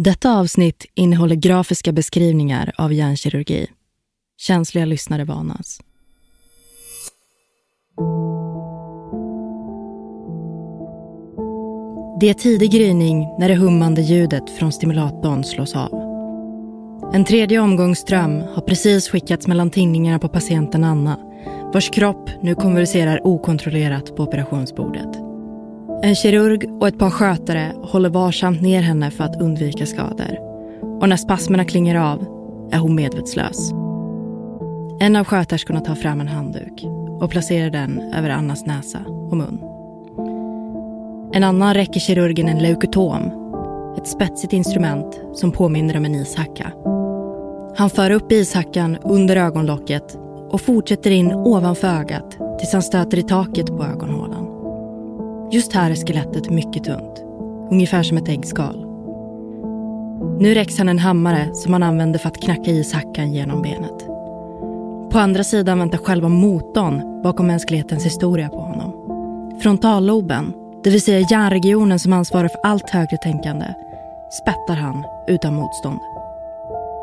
Detta avsnitt innehåller grafiska beskrivningar av hjärnkirurgi. Känsliga lyssnare varnas. Det är tidig gryning när det hummande ljudet från stimulatorn slås av. En tredje omgång ström har precis skickats mellan tinningarna på patienten Anna vars kropp nu konverserar okontrollerat på operationsbordet. En kirurg och ett par skötare håller varsamt ner henne för att undvika skador. Och när spasmerna klingar av är hon medvetslös. En av sköterskorna tar fram en handduk och placerar den över Annas näsa och mun. En annan räcker kirurgen en leukotom, ett spetsigt instrument som påminner om en ishacka. Han för upp ishackan under ögonlocket och fortsätter in ovanför ögat tills han stöter i taket på ögonhålan. Just här är skelettet mycket tunt, ungefär som ett äggskal. Nu räcks han en hammare som han använder för att knacka ishackan genom benet. På andra sidan väntar själva motorn bakom mänsklighetens historia på honom. Frontalloben, det vill säga hjärnregionen som ansvarar för allt högre tänkande, spettar han utan motstånd.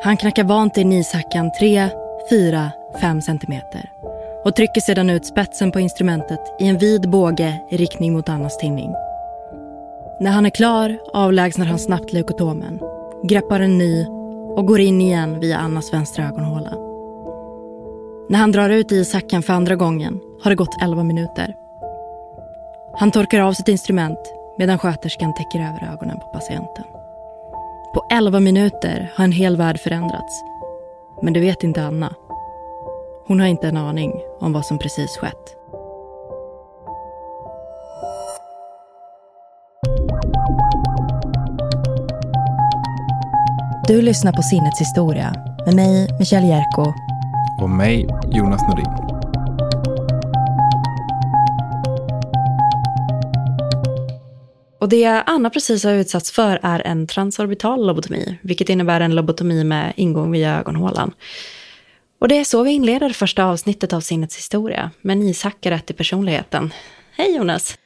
Han knackar vant in ishackan 3, 4, 5 centimeter och trycker sedan ut spetsen på instrumentet i en vid båge i riktning mot Annas tinning. När han är klar avlägsnar han snabbt leukotomen, greppar en ny och går in igen via Annas vänstra ögonhåla. När han drar ut ishackan för andra gången har det gått 11 minuter. Han torkar av sitt instrument medan sköterskan täcker över ögonen på patienten. På 11 minuter har en hel värld förändrats. Men det vet inte Anna. Hon har inte en aning om vad som precis skett. Du lyssnar på Sinnets historia med mig, Michelle Jerko. Och mig, Jonas Nordin. Och det Anna precis har utsatts för är en transorbital lobotomi, vilket innebär en lobotomi med ingång via ögonhålan. Och det är så vi inleder första avsnittet av Sinnets historia, med en ishackare rätt i personligheten. Hej Jonas!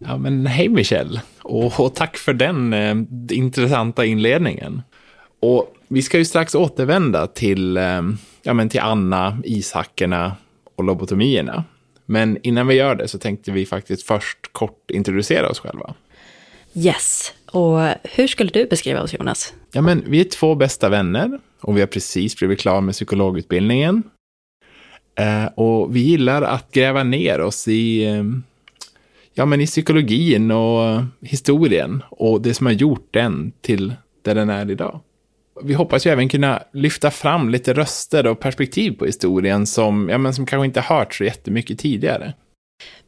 Ja, men hej Michelle! Och, och tack för den eh, intressanta inledningen. Och vi ska ju strax återvända till, eh, ja, men till Anna, ishackerna och lobotomierna. Men innan vi gör det så tänkte vi faktiskt först kort introducera oss själva. Yes, och hur skulle du beskriva oss Jonas? Ja, men vi är två bästa vänner och vi har precis blivit klara med psykologutbildningen. Eh, och vi gillar att gräva ner oss i, eh, ja, men i psykologin och historien och det som har gjort den till där den är idag. Vi hoppas ju även kunna lyfta fram lite röster och perspektiv på historien som, ja, men som kanske inte hört så jättemycket tidigare.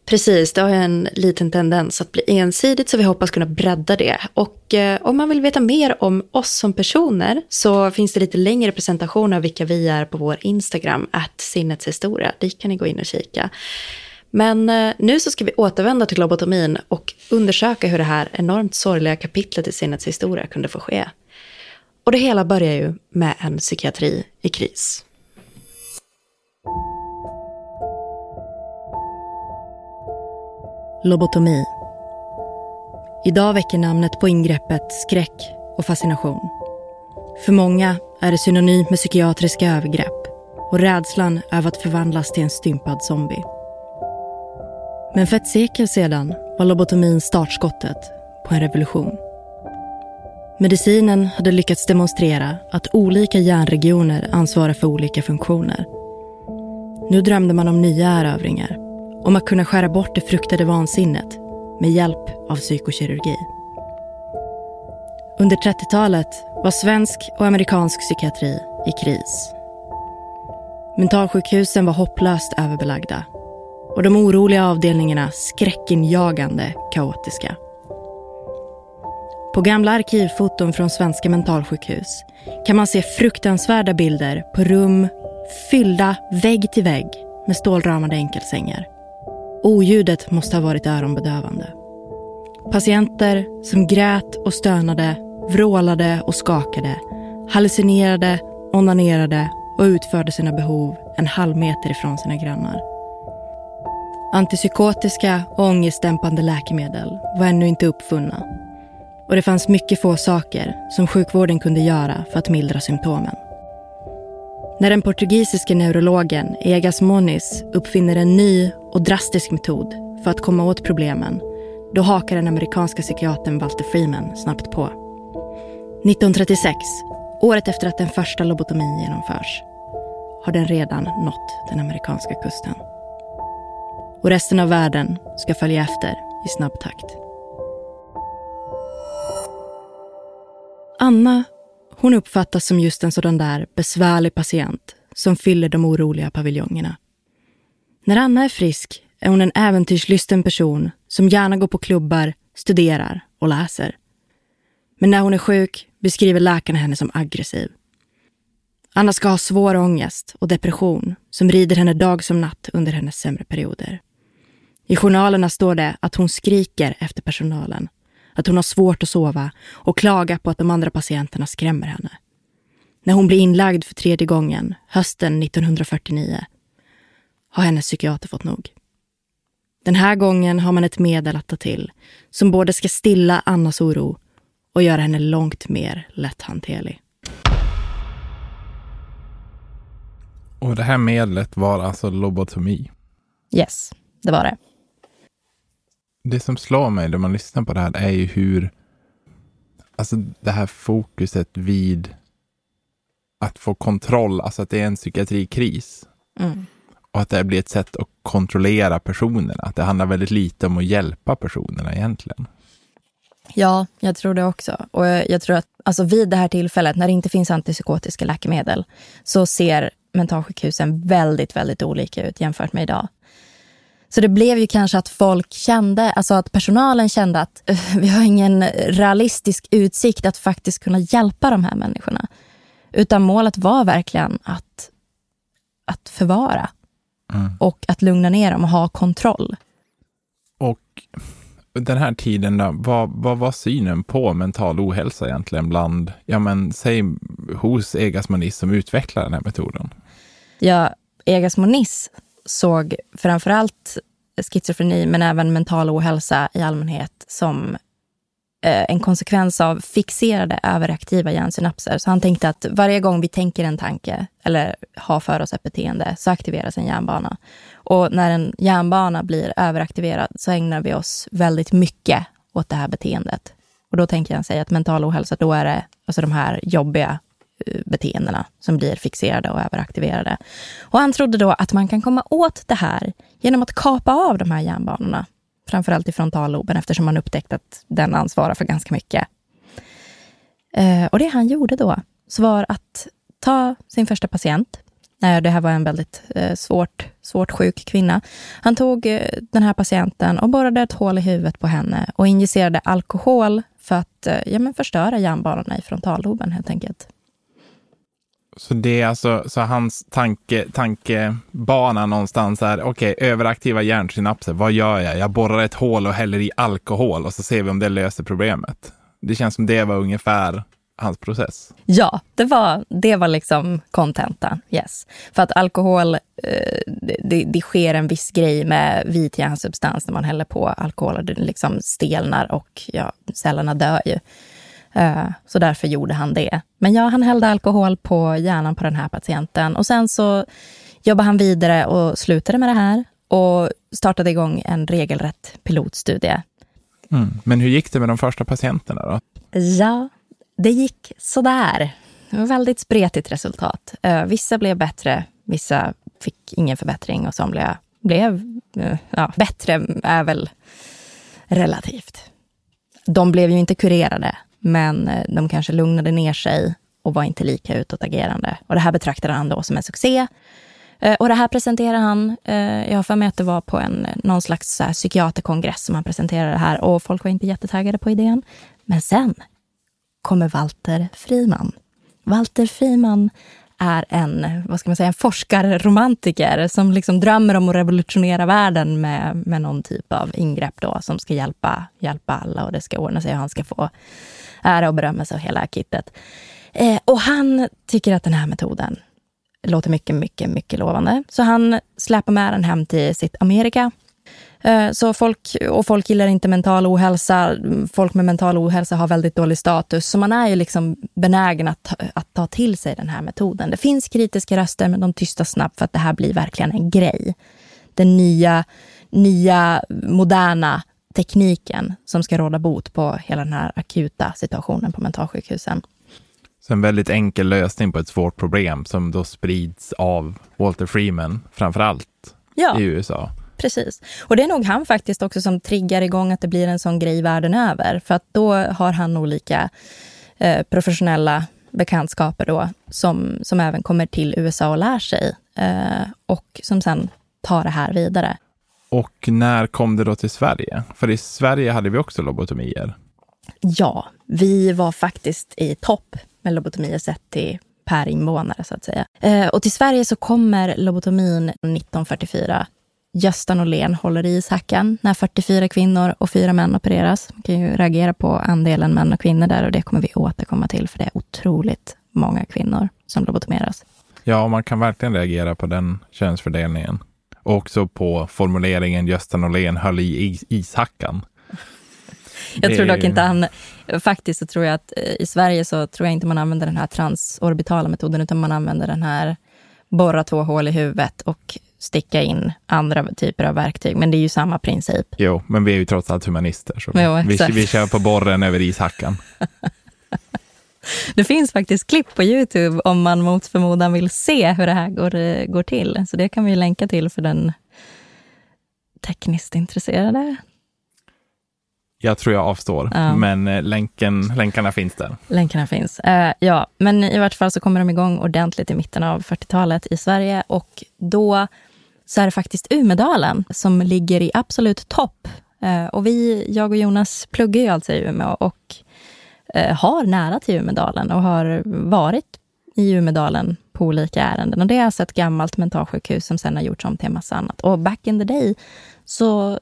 Precis, det har en liten tendens att bli ensidigt så vi hoppas kunna bredda det. Och eh, om man vill veta mer om oss som personer så finns det lite längre presentationer av vilka vi är på vår Instagram, att sinnetshistoria. Dit kan ni gå in och kika. Men eh, nu så ska vi återvända till lobotomin och undersöka hur det här enormt sorgliga kapitlet i sinnets historia kunde få ske. Och det hela börjar ju med en psykiatri i kris. Lobotomi. Idag väcker namnet på ingreppet skräck och fascination. För många är det synonymt med psykiatriska övergrepp och rädslan över att förvandlas till en stympad zombie. Men för ett sekel sedan var lobotomin startskottet på en revolution. Medicinen hade lyckats demonstrera att olika hjärnregioner ansvarar för olika funktioner. Nu drömde man om nya erövringar om att kunna skära bort det fruktade vansinnet med hjälp av psykokirurgi. Under 30-talet var svensk och amerikansk psykiatri i kris. Mentalsjukhusen var hopplöst överbelagda och de oroliga avdelningarna skräckinjagande kaotiska. På gamla arkivfoton från svenska mentalsjukhus kan man se fruktansvärda bilder på rum fyllda vägg till vägg med stålramade enkelsängar. Oljudet måste ha varit öronbedövande. Patienter som grät och stönade, vrålade och skakade, hallucinerade, onanerade och utförde sina behov en halv meter ifrån sina grannar. Antipsykotiska och ångestdämpande läkemedel var ännu inte uppfunna. och det fanns mycket få saker som sjukvården kunde göra för att mildra symptomen. När den portugisiske neurologen Egas Moniz uppfinner en ny och drastisk metod för att komma åt problemen, då hakar den amerikanska psykiatern Walter Freeman snabbt på. 1936, året efter att den första lobotomin genomförs, har den redan nått den amerikanska kusten. Och resten av världen ska följa efter i snabb takt. Anna, hon uppfattas som just en sådan där besvärlig patient som fyller de oroliga paviljongerna. När Anna är frisk är hon en äventyrslysten person som gärna går på klubbar, studerar och läser. Men när hon är sjuk beskriver läkarna henne som aggressiv. Anna ska ha svår ångest och depression som rider henne dag som natt under hennes sämre perioder. I journalerna står det att hon skriker efter personalen, att hon har svårt att sova och klagar på att de andra patienterna skrämmer henne. När hon blir inlagd för tredje gången, hösten 1949, har hennes psykiater fått nog. Den här gången har man ett medel att ta till som både ska stilla Annas oro och göra henne långt mer lätthanterlig. Och det här medlet var alltså lobotomi? Yes, det var det. Det som slår mig när man lyssnar på det här är ju hur, alltså det här fokuset vid att få kontroll, alltså att det är en psykiatrikris. Mm. Och att det blir ett sätt att kontrollera personerna. Att det handlar väldigt lite om att hjälpa personerna egentligen. Ja, jag tror det också. Och jag tror att alltså vid det här tillfället, när det inte finns antipsykotiska läkemedel, så ser mentalsjukhusen väldigt, väldigt olika ut jämfört med idag. Så det blev ju kanske att folk kände, alltså att personalen kände att vi har ingen realistisk utsikt att faktiskt kunna hjälpa de här människorna. Utan målet var verkligen att, att förvara mm. och att lugna ner dem och ha kontroll. Och den här tiden, då, vad, vad var synen på mental ohälsa egentligen bland, ja men säg hos Egas Moniz som utvecklar den här metoden? Ja, Egas Moniz såg framförallt schizofreni, men även mental ohälsa i allmänhet som eh, en konsekvens av fixerade överaktiva hjärnsynapser. Så han tänkte att varje gång vi tänker en tanke eller har för oss ett beteende så aktiveras en hjärnbana. Och när en hjärnbana blir överaktiverad så ägnar vi oss väldigt mycket åt det här beteendet. Och då tänker jag säga att mental ohälsa, då är det alltså de här jobbiga Eh, beteendena som blir fixerade och överaktiverade. Och han trodde då att man kan komma åt det här genom att kapa av de här hjärnbanorna, framförallt i frontalloben eftersom man upptäckt att den ansvarar för ganska mycket. Eh, och det han gjorde då så var att ta sin första patient, eh, det här var en väldigt svårt, svårt sjuk kvinna. Han tog den här patienten och borrade ett hål i huvudet på henne och injicerade alkohol för att ja, men förstöra hjärnbanorna i frontalloben helt enkelt. Så det är alltså, så hans tanke, tankebana någonstans är, okej, okay, överaktiva hjärnsynapser, vad gör jag? Jag borrar ett hål och häller i alkohol och så ser vi om det löser problemet. Det känns som det var ungefär hans process. Ja, det var, det var liksom kontentan. Yes. För att alkohol, eh, det, det, sker en viss grej med vit hjärnsubstans när man häller på alkohol och det liksom stelnar och ja, cellerna dör ju. Eh, så därför gjorde han det. Men ja, han hällde alkohol på hjärnan på den här patienten och sen så jobbade han vidare och slutade med det här och startade igång en regelrätt pilotstudie. Mm. Men hur gick det med de första patienterna då? Ja, det gick sådär. Det var väldigt spretigt resultat. Uh, vissa blev bättre, vissa fick ingen förbättring och somliga blev uh, ja, bättre, är väl relativt. De blev ju inte kurerade, men eh, de kanske lugnade ner sig och var inte lika utåtagerande. Och det här betraktade han då som en succé. Eh, och det här presenterade han, eh, jag har för mig att det var på en, någon slags så här, psykiaterkongress som han presenterade det här och folk var inte jättetaggade på idén. Men sen kommer Walter Friman. Walter Friman är en, vad ska man säga, en forskarromantiker som liksom drömmer om att revolutionera världen med, med någon typ av ingrepp då, som ska hjälpa, hjälpa alla och det ska ordna sig och han ska få ära och berömmelse och hela kittet. Eh, och han tycker att den här metoden låter mycket, mycket, mycket lovande. Så han släpar med den hem till sitt Amerika Eh, så folk, och folk gillar inte mental ohälsa. Folk med mental ohälsa har väldigt dålig status. Så man är ju liksom benägen att, att ta till sig den här metoden. Det finns kritiska röster, men de tystas snabbt för att det här blir verkligen en grej. Den nya, nya moderna tekniken som ska råda bot på hela den här akuta situationen på mentalsjukhusen. Så en väldigt enkel lösning på ett svårt problem som då sprids av Walter Freeman framför allt ja. i USA. Precis. Och det är nog han faktiskt också som triggar igång att det blir en sån grej världen över. För att då har han olika eh, professionella bekantskaper då, som, som även kommer till USA och lär sig. Eh, och som sen tar det här vidare. Och när kom det då till Sverige? För i Sverige hade vi också lobotomier. Ja, vi var faktiskt i topp med lobotomier sett till per invånare så att säga. Eh, och till Sverige så kommer lobotomin 1944 Gösta Norlén håller i ishackan när 44 kvinnor och fyra män opereras. Man kan ju reagera på andelen män och kvinnor där och det kommer vi återkomma till för det är otroligt många kvinnor som lobotomeras. Ja, man kan verkligen reagera på den könsfördelningen. Också på formuleringen Gösta Norlén höll i ishackan. Jag tror dock inte han... Faktiskt så tror jag att eh, i Sverige så tror jag inte man använder den här transorbitala metoden, utan man använder den här borra två hål i huvudet och sticka in andra typer av verktyg. Men det är ju samma princip. Jo, men vi är ju trots allt humanister. Så jo, vi, vi kör på borren över ishackan. Det finns faktiskt klipp på Youtube om man mot förmodan vill se hur det här går, eh, går till. Så det kan vi länka till för den tekniskt intresserade. Jag tror jag avstår, ja. men eh, länken, länkarna finns där. Länkarna finns. Uh, ja, men i vart fall så kommer de igång ordentligt i mitten av 40-talet i Sverige och då så är det faktiskt Umedalen som ligger i absolut topp. Uh, och vi, jag och Jonas pluggar ju alltså i Umeå och Eh, har nära till Umedalen och har varit i Umedalen på olika ärenden. Och det är alltså ett gammalt mentalsjukhus som sen har gjorts om till en massa annat. Och back in the day så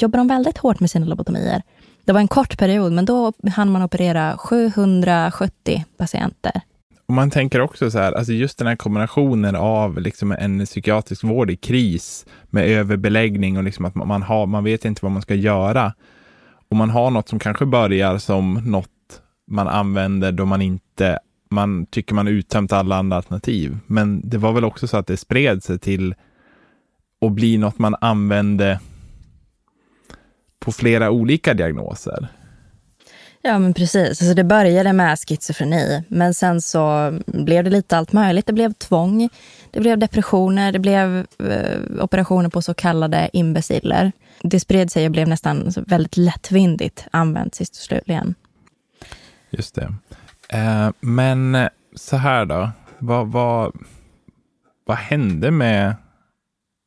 jobbar de väldigt hårt med sina lobotomier. Det var en kort period, men då hann man operera 770 patienter. Och man tänker också så här, alltså just den här kombinationen av liksom en psykiatrisk vård i kris med överbeläggning och liksom att man, har, man vet inte vad man ska göra. Och man har något som kanske börjar som något man använder då man inte, man tycker man uttömt alla andra alternativ. Men det var väl också så att det spred sig till att bli något man använde på flera olika diagnoser. Ja, men precis. Alltså det började med schizofreni, men sen så blev det lite allt möjligt. Det blev tvång, det blev depressioner, det blev eh, operationer på så kallade imbeciller. Det spred sig och blev nästan väldigt lättvindigt använt sist och slutligen. Just det. Eh, men så här då, vad, vad, vad hände med,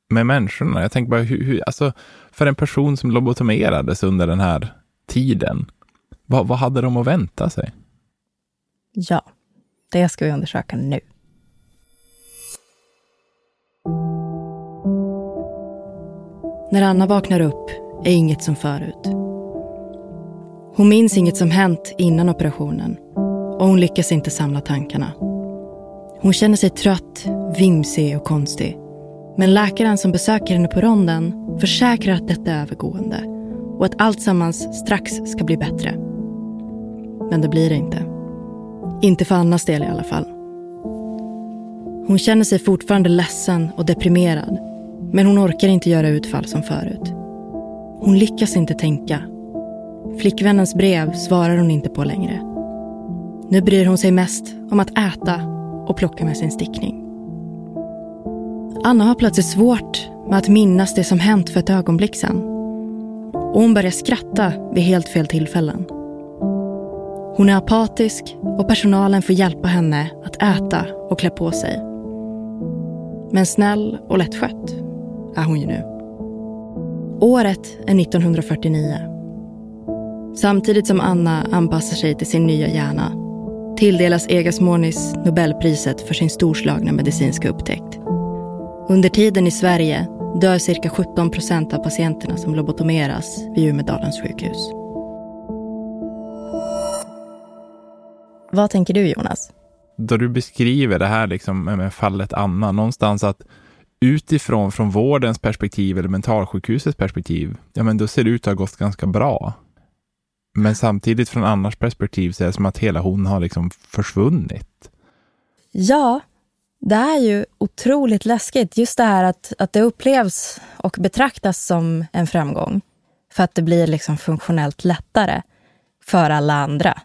med människorna? Jag tänker bara, hur, hur, alltså, för en person som lobotomerades under den här tiden, vad, vad hade de att vänta sig? Ja, det ska vi undersöka nu. När Anna vaknar upp är inget som förut. Hon minns inget som hänt innan operationen och hon lyckas inte samla tankarna. Hon känner sig trött, vimsig och konstig. Men läkaren som besöker henne på ronden försäkrar att detta är övergående och att allt sammans strax ska bli bättre. Men det blir det inte. Inte för Annas del i alla fall. Hon känner sig fortfarande ledsen och deprimerad men hon orkar inte göra utfall som förut. Hon lyckas inte tänka. Flickvännens brev svarar hon inte på längre. Nu bryr hon sig mest om att äta och plocka med sin stickning. Anna har plötsligt svårt med att minnas det som hänt för ett ögonblick sedan. Och hon börjar skratta vid helt fel tillfällen. Hon är apatisk och personalen får hjälpa henne att äta och klä på sig. Men snäll och lättskött är hon ju nu. Året är 1949. Samtidigt som Anna anpassar sig till sin nya hjärna tilldelas Egas Monis Nobelpriset för sin storslagna medicinska upptäckt. Under tiden i Sverige dör cirka 17 procent av patienterna som lobotomeras vid Umedalens sjukhus. Vad tänker du Jonas? Då du beskriver det här liksom med fallet Anna, någonstans att utifrån, från vårdens perspektiv eller mentalsjukhusets perspektiv, ja men då ser det ut att ha gått ganska bra. Men samtidigt från annars perspektiv så är det som att hela hon har liksom försvunnit. Ja, det är ju otroligt läskigt. Just det här att, att det upplevs och betraktas som en framgång. För att det blir liksom funktionellt lättare för alla andra.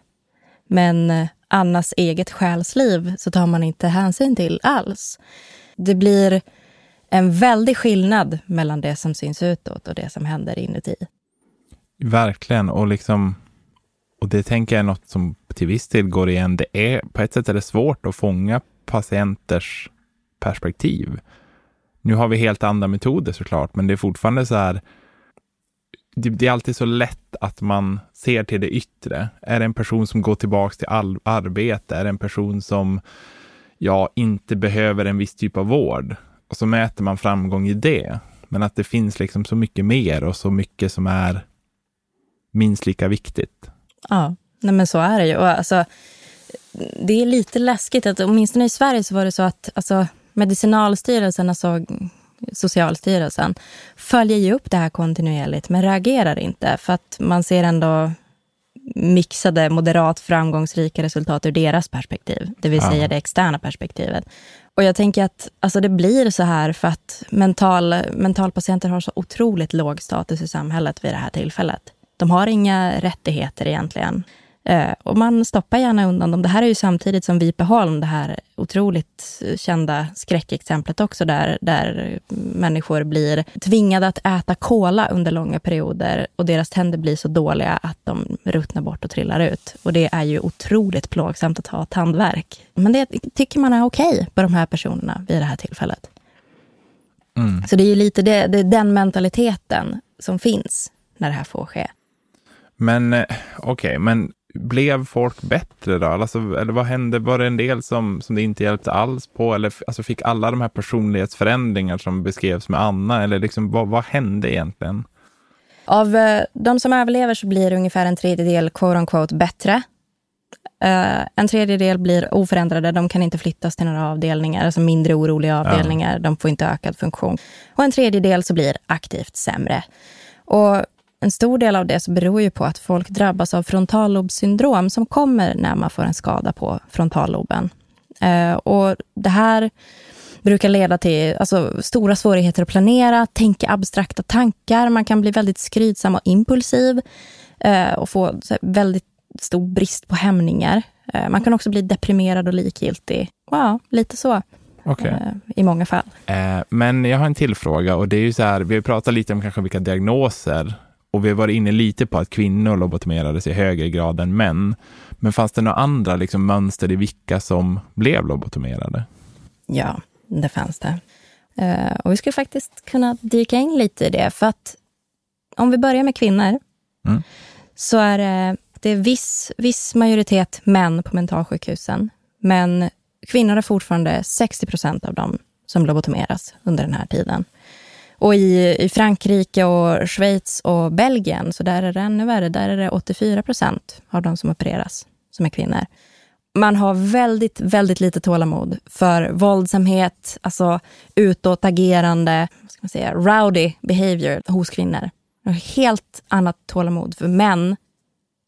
Men eh, Annas eget själsliv så tar man inte hänsyn till alls. Det blir en väldig skillnad mellan det som syns utåt och det som händer inuti. Verkligen, och liksom och det tänker jag är något som till viss del går igen. Det är, på ett sätt är det svårt att fånga patienters perspektiv. Nu har vi helt andra metoder såklart, men det är fortfarande så här. Det, det är alltid så lätt att man ser till det yttre. Är det en person som går tillbaka till all, arbete? Är det en person som ja, inte behöver en viss typ av vård? Och så mäter man framgång i det. Men att det finns liksom så mycket mer och så mycket som är minst lika viktigt. Ja, nej men så är det ju. Och alltså, det är lite läskigt att åtminstone i Sverige så var det så att alltså, Medicinalstyrelsen, alltså Socialstyrelsen, följer ju upp det här kontinuerligt men reagerar inte för att man ser ändå mixade, moderat framgångsrika resultat ur deras perspektiv, det vill säga ja. det externa perspektivet. Och jag tänker att alltså det blir så här för att mental, mentalpatienter har så otroligt låg status i samhället vid det här tillfället. De har inga rättigheter egentligen. Eh, och man stoppar gärna undan dem. Det här är ju samtidigt som Vipeholm, det här otroligt kända skräckexemplet också, där, där människor blir tvingade att äta kola under långa perioder och deras tänder blir så dåliga att de ruttnar bort och trillar ut. Och det är ju otroligt plågsamt att ha tandvärk. Men det tycker man är okej okay på de här personerna vid det här tillfället. Mm. Så det är ju lite det, det den mentaliteten som finns när det här får ske. Men eh, okej, okay, men blev folk bättre då? Alltså, eller vad hände? Var det en del som, som det inte hjälpte alls på? Eller alltså, fick alla de här personlighetsförändringar som beskrevs med Anna? Eller liksom, vad, vad hände egentligen? Av eh, de som överlever så blir ungefär en tredjedel quote unquote bättre. Uh, en tredjedel blir oförändrade, de kan inte flyttas till några avdelningar, alltså mindre oroliga avdelningar, ja. de får inte ökad funktion. Och en tredjedel så blir aktivt sämre. Och en stor del av det så beror ju på att folk drabbas av frontallobssyndrom som kommer när man får en skada på frontalloben. Eh, och det här brukar leda till alltså, stora svårigheter att planera, tänka abstrakta tankar. Man kan bli väldigt skrytsam och impulsiv eh, och få väldigt stor brist på hämningar. Eh, man kan också bli deprimerad och likgiltig. Ja, lite så. Okay. I många fall. Men jag har en till fråga och det är ju så här, vi har pratat lite om kanske vilka diagnoser och vi varit inne lite på att kvinnor lobotomerades i högre grad än män. Men fanns det några andra liksom, mönster i vilka som blev lobotomerade? Ja, det fanns det. Uh, och vi skulle faktiskt kunna dyka in lite i det. För att om vi börjar med kvinnor, mm. så är det, det är viss, viss majoritet män på mentalsjukhusen. Men kvinnor är fortfarande 60 procent av dem som lobotomeras under den här tiden. Och i, i Frankrike och Schweiz och Belgien, så där är det ännu värre. Där är det 84 procent av de som opereras som är kvinnor. Man har väldigt, väldigt lite tålamod för våldsamhet, alltså utåtagerande, vad ska man säga, rowdy behavior hos kvinnor. Helt annat tålamod för män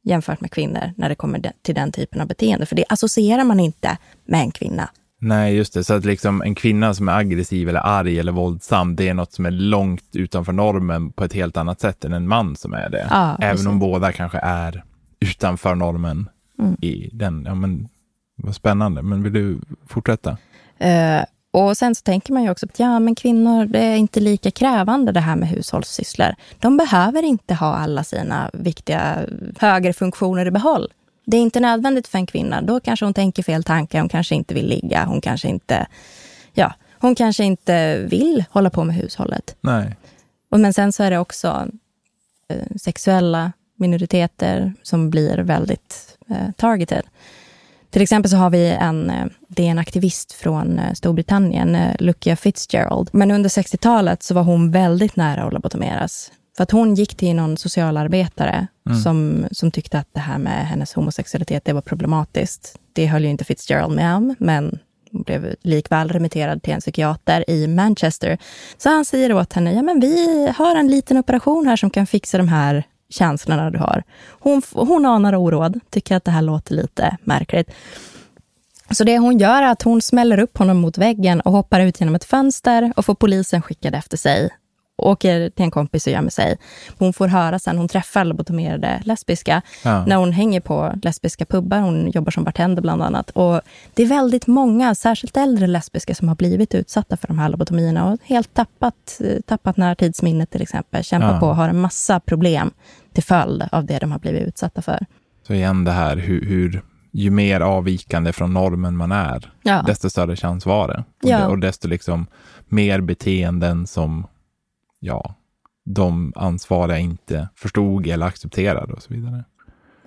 jämfört med kvinnor när det kommer till den typen av beteende. För det associerar man inte med en kvinna. Nej, just det. Så att liksom en kvinna som är aggressiv eller arg eller våldsam, det är något som är långt utanför normen på ett helt annat sätt än en man som är det. Ja, Även precis. om båda kanske är utanför normen mm. i den. Ja, men vad spännande. Men vill du fortsätta? Uh, och sen så tänker man ju också att ja, men kvinnor, det är inte lika krävande det här med hushållssysslor. De behöver inte ha alla sina viktiga högre funktioner i behåll. Det är inte nödvändigt för en kvinna. Då kanske hon tänker fel tankar. Hon kanske inte vill ligga. Hon kanske inte, ja, hon kanske inte vill hålla på med hushållet. Nej. Och, men sen så är det också eh, sexuella minoriteter som blir väldigt eh, targeted. Till exempel så har vi en, eh, det är en aktivist från Storbritannien, Lucia Fitzgerald. Men under 60-talet så var hon väldigt nära att lobotomeras. För att hon gick till någon socialarbetare mm. som, som tyckte att det här med hennes homosexualitet, det var problematiskt. Det höll ju inte Fitzgerald med om, men Hon blev likväl remitterad till en psykiater i Manchester. Så han säger åt henne, ja men vi har en liten operation här som kan fixa de här känslorna du har. Hon, hon anar oråd, tycker att det här låter lite märkligt. Så det hon gör är att hon smäller upp honom mot väggen och hoppar ut genom ett fönster och får polisen skickad efter sig. Åker till en kompis och gömmer sig. Hon får höra sen, hon träffar lobotomerade lesbiska, ja. när hon hänger på lesbiska pubbar. Hon jobbar som bartender bland annat. Och det är väldigt många, särskilt äldre lesbiska, som har blivit utsatta för de här lobotomierna och helt tappat, tappat närtidsminnet till exempel. Kämpar ja. på och har en massa problem till följd av det de har blivit utsatta för. Så igen det här hur, hur ju mer avvikande från normen man är, ja. desto större chans var det. Och, ja. och desto liksom mer beteenden som ja, de ansvariga inte förstod eller accepterade och så vidare.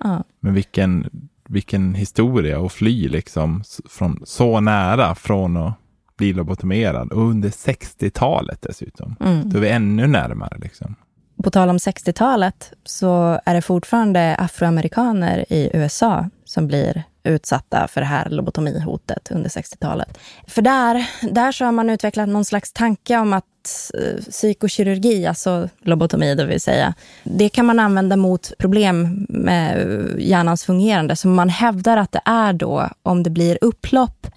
Ja. Men vilken, vilken historia att fly liksom från så nära från att bli lobotomerad och under 60-talet dessutom. Mm. Då är vi ännu närmare. Liksom. På tal om 60-talet så är det fortfarande afroamerikaner i USA som blir utsatta för det här lobotomihotet under 60-talet. För där, där så har man utvecklat någon slags tanke om att eh, psykokirurgi, alltså lobotomi det vill säga, det kan man använda mot problem med eh, hjärnans fungerande. Så man hävdar att det är då om det blir upplopp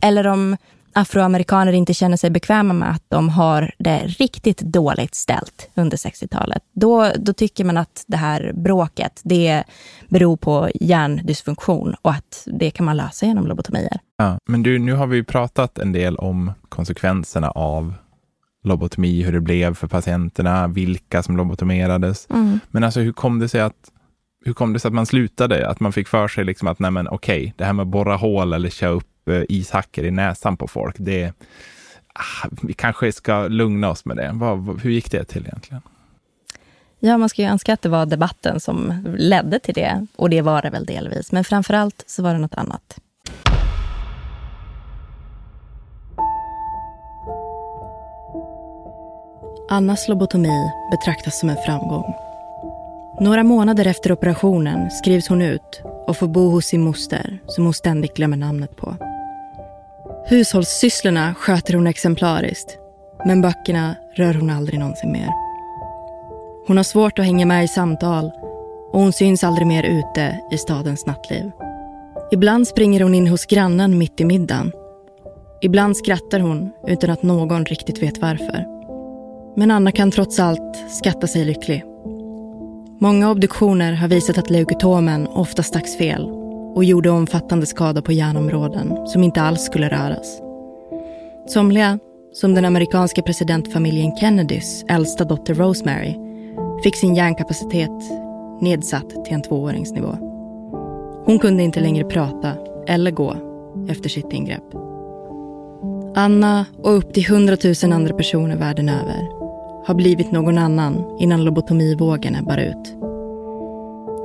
eller om afroamerikaner inte känner sig bekväma med att de har det riktigt dåligt ställt under 60-talet. Då, då tycker man att det här bråket, det beror på hjärndysfunktion och att det kan man lösa genom lobotomier. Ja, men du, nu har vi pratat en del om konsekvenserna av lobotomi, hur det blev för patienterna, vilka som lobotomerades. Mm. Men alltså hur kom det sig att hur kom det sig att man slutade? Att man fick för sig liksom att nej men okej, det här med att borra hål eller köra upp ishackor i näsan på folk. Det, ah, vi kanske ska lugna oss med det. Vad, hur gick det till egentligen? Ja, man ska ju önska att det var debatten som ledde till det. Och det var det väl delvis. Men framför allt så var det något annat. Annas lobotomi betraktas som en framgång. Några månader efter operationen skrivs hon ut och får bo hos sin moster som hon ständigt glömmer namnet på. Hushållssysslorna sköter hon exemplariskt, men böckerna rör hon aldrig någonsin mer. Hon har svårt att hänga med i samtal och hon syns aldrig mer ute i stadens nattliv. Ibland springer hon in hos grannen mitt i middagen. Ibland skrattar hon utan att någon riktigt vet varför. Men Anna kan trots allt skatta sig lycklig. Många obduktioner har visat att leukotomen ofta stacks fel och gjorde omfattande skada på hjärnområden som inte alls skulle röras. Somliga, som den amerikanska presidentfamiljen Kennedys äldsta dotter Rosemary, fick sin hjärnkapacitet nedsatt till en tvååringsnivå. Hon kunde inte längre prata eller gå efter sitt ingrepp. Anna och upp till 100 000 andra personer världen över har blivit någon annan innan lobotomivågen ebbar ut.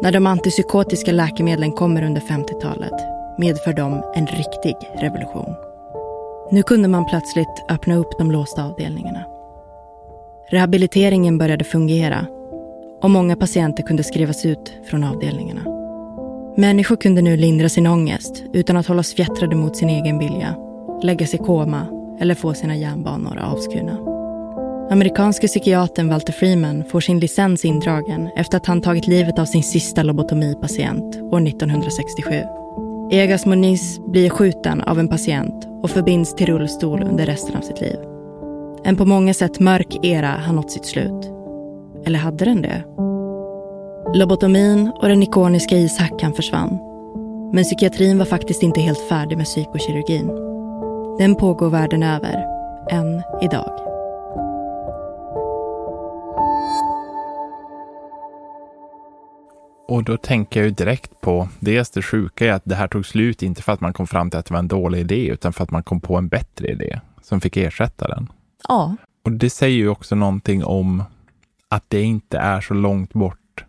När de antipsykotiska läkemedlen kommer under 50-talet medför de en riktig revolution. Nu kunde man plötsligt öppna upp de låsta avdelningarna. Rehabiliteringen började fungera och många patienter kunde skrivas ut från avdelningarna. Människor kunde nu lindra sin ångest utan att hållas fjättrade mot sin egen vilja, läggas i koma eller få sina hjärnbanor avskurna. Amerikanske psykiatern Walter Freeman får sin licens indragen efter att han tagit livet av sin sista lobotomipatient år 1967. Egas Moniz blir skjuten av en patient och förbinds till rullstol under resten av sitt liv. En på många sätt mörk era har nått sitt slut. Eller hade den det? Lobotomin och den ikoniska ishackan försvann. Men psykiatrin var faktiskt inte helt färdig med psykokirurgin. Den pågår världen över, än idag. Och då tänker jag ju direkt på, dels det sjuka är att det här tog slut, inte för att man kom fram till att det var en dålig idé, utan för att man kom på en bättre idé som fick ersätta den. Ja. Och det säger ju också någonting om att det inte är så långt bort,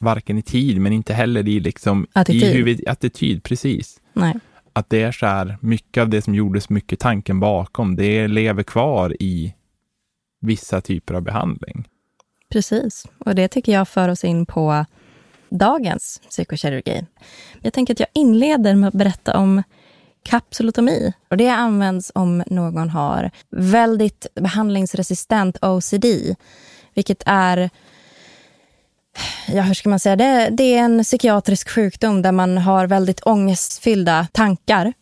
varken i tid, men inte heller i liksom... Attityd. I huvud, attityd, precis. Nej. Att det är så här, mycket av det som gjordes, mycket tanken bakom, det lever kvar i vissa typer av behandling. Precis, och det tycker jag för oss in på dagens psykokirurgi. Jag tänker att jag inleder med att berätta om kapsulotomi. Och det används om någon har väldigt behandlingsresistent OCD, vilket är ja, hur ska man säga, det, det, är en psykiatrisk sjukdom där man har väldigt ångestfyllda tankar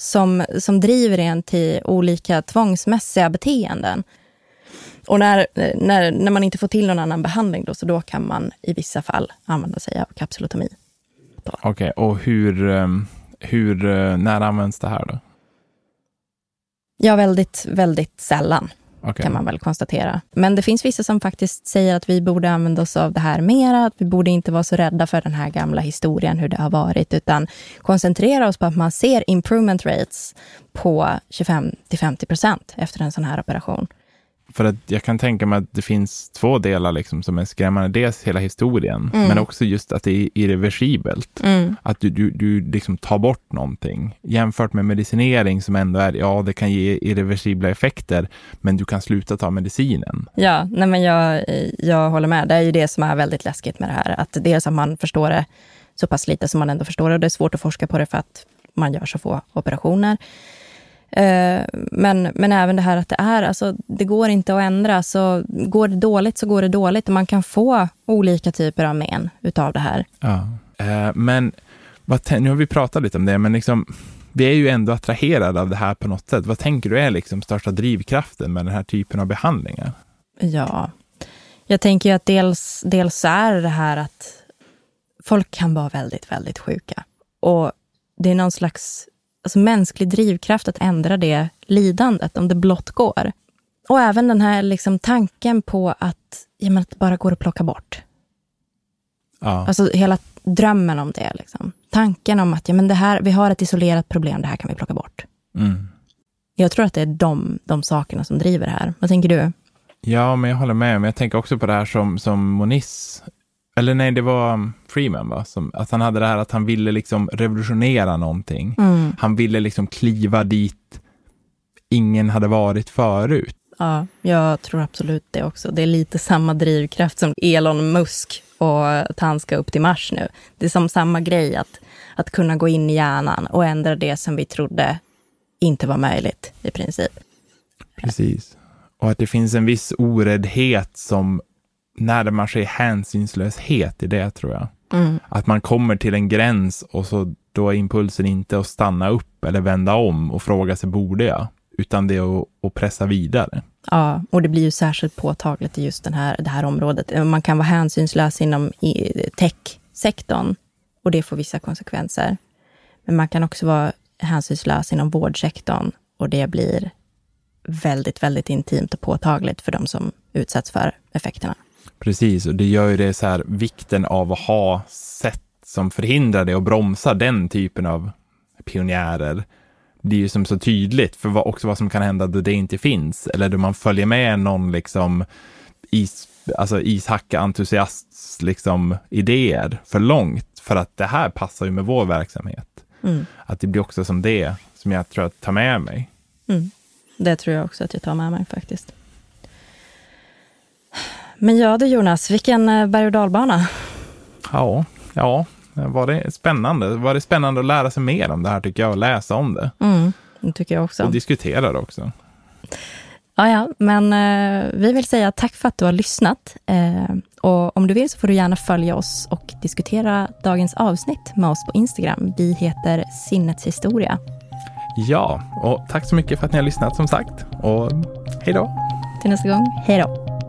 som, som driver en till olika tvångsmässiga beteenden. Och när, när, när man inte får till någon annan behandling då, så då kan man i vissa fall använda sig av kapsulotomi. Okej, okay, och hur, ehm, hur, eh, när används det här då? Ja, väldigt, väldigt sällan. Okay. kan man väl konstatera. Men det finns vissa som faktiskt säger att vi borde använda oss av det här mera, att vi borde inte vara så rädda för den här gamla historien, hur det har varit, utan koncentrera oss på att man ser improvement rates på 25 50 procent efter en sån här operation. För att jag kan tänka mig att det finns två delar liksom som är skrämmande. Dels hela historien, mm. men också just att det är irreversibelt. Mm. Att du, du, du liksom tar bort någonting. Jämfört med medicinering som ändå är, ja, det kan ge irreversibla effekter, men du kan sluta ta medicinen. Ja, nej men jag, jag håller med. Det är ju det som är väldigt läskigt med det här. Att dels att man förstår det så pass lite som man ändå förstår det. Det är svårt att forska på det för att man gör så få operationer. Eh, men, men även det här att det är, alltså, det går inte att ändra. Så går det dåligt så går det dåligt. Och man kan få olika typer av men utav det här. Ja. Eh, men nu har vi pratat lite om det, men liksom, vi är ju ändå attraherade av det här på något sätt. Vad tänker du är liksom största drivkraften med den här typen av behandlingar? Ja, jag tänker ju att dels, dels är det här att folk kan vara väldigt, väldigt sjuka. Och det är någon slags alltså mänsklig drivkraft att ändra det lidandet, om det blott går. Och även den här liksom tanken på att, ja, men att det bara går att plocka bort. Ja. Alltså hela drömmen om det. Liksom. Tanken om att ja, men det här, vi har ett isolerat problem, det här kan vi plocka bort. Mm. Jag tror att det är de, de sakerna som driver det här. Vad tänker du? Ja, men jag håller med. Men jag tänker också på det här som, som Moniz eller nej, det var um, Freeman, va? Som, att han hade det här att han ville liksom revolutionera någonting. Mm. Han ville liksom kliva dit ingen hade varit förut. Ja, jag tror absolut det också. Det är lite samma drivkraft som Elon Musk och att han ska upp till Mars nu. Det är som samma grej, att, att kunna gå in i hjärnan och ändra det som vi trodde inte var möjligt i princip. Precis. Och att det finns en viss oräddhet som närmar sig hänsynslöshet i det, tror jag. Mm. Att man kommer till en gräns och så då är impulsen inte att stanna upp eller vända om och fråga sig, borde jag? Utan det är att, pressa vidare. Ja, och det blir ju särskilt påtagligt i just den här, det här området. Man kan vara hänsynslös inom techsektorn och det får vissa konsekvenser. Men man kan också vara hänsynslös inom vårdsektorn och det blir väldigt, väldigt intimt och påtagligt för de som utsätts för effekterna. Precis, och det gör ju det så här, vikten av att ha sätt som förhindrar det och bromsar den typen av pionjärer blir ju som så tydligt för vad, också vad som kan hända då det inte finns, eller då man följer med någon liksom is, alltså ishacka-entusiasts liksom idéer för långt, för att det här passar ju med vår verksamhet. Mm. Att det blir också som det, som jag tror att tar med mig. Mm. Det tror jag också att jag tar med mig faktiskt. Men ja du Jonas, vilken eh, berg och dalbana. Ja, ja, var det spännande. Var det spännande att lära sig mer om det här tycker jag och läsa om det. Mm, det tycker jag också. Och diskutera det också. Ja, ja, men eh, vi vill säga tack för att du har lyssnat. Eh, och om du vill så får du gärna följa oss och diskutera dagens avsnitt med oss på Instagram. Vi heter Sinnets historia. Ja, och tack så mycket för att ni har lyssnat som sagt. Och hej då. Till nästa gång, hej då.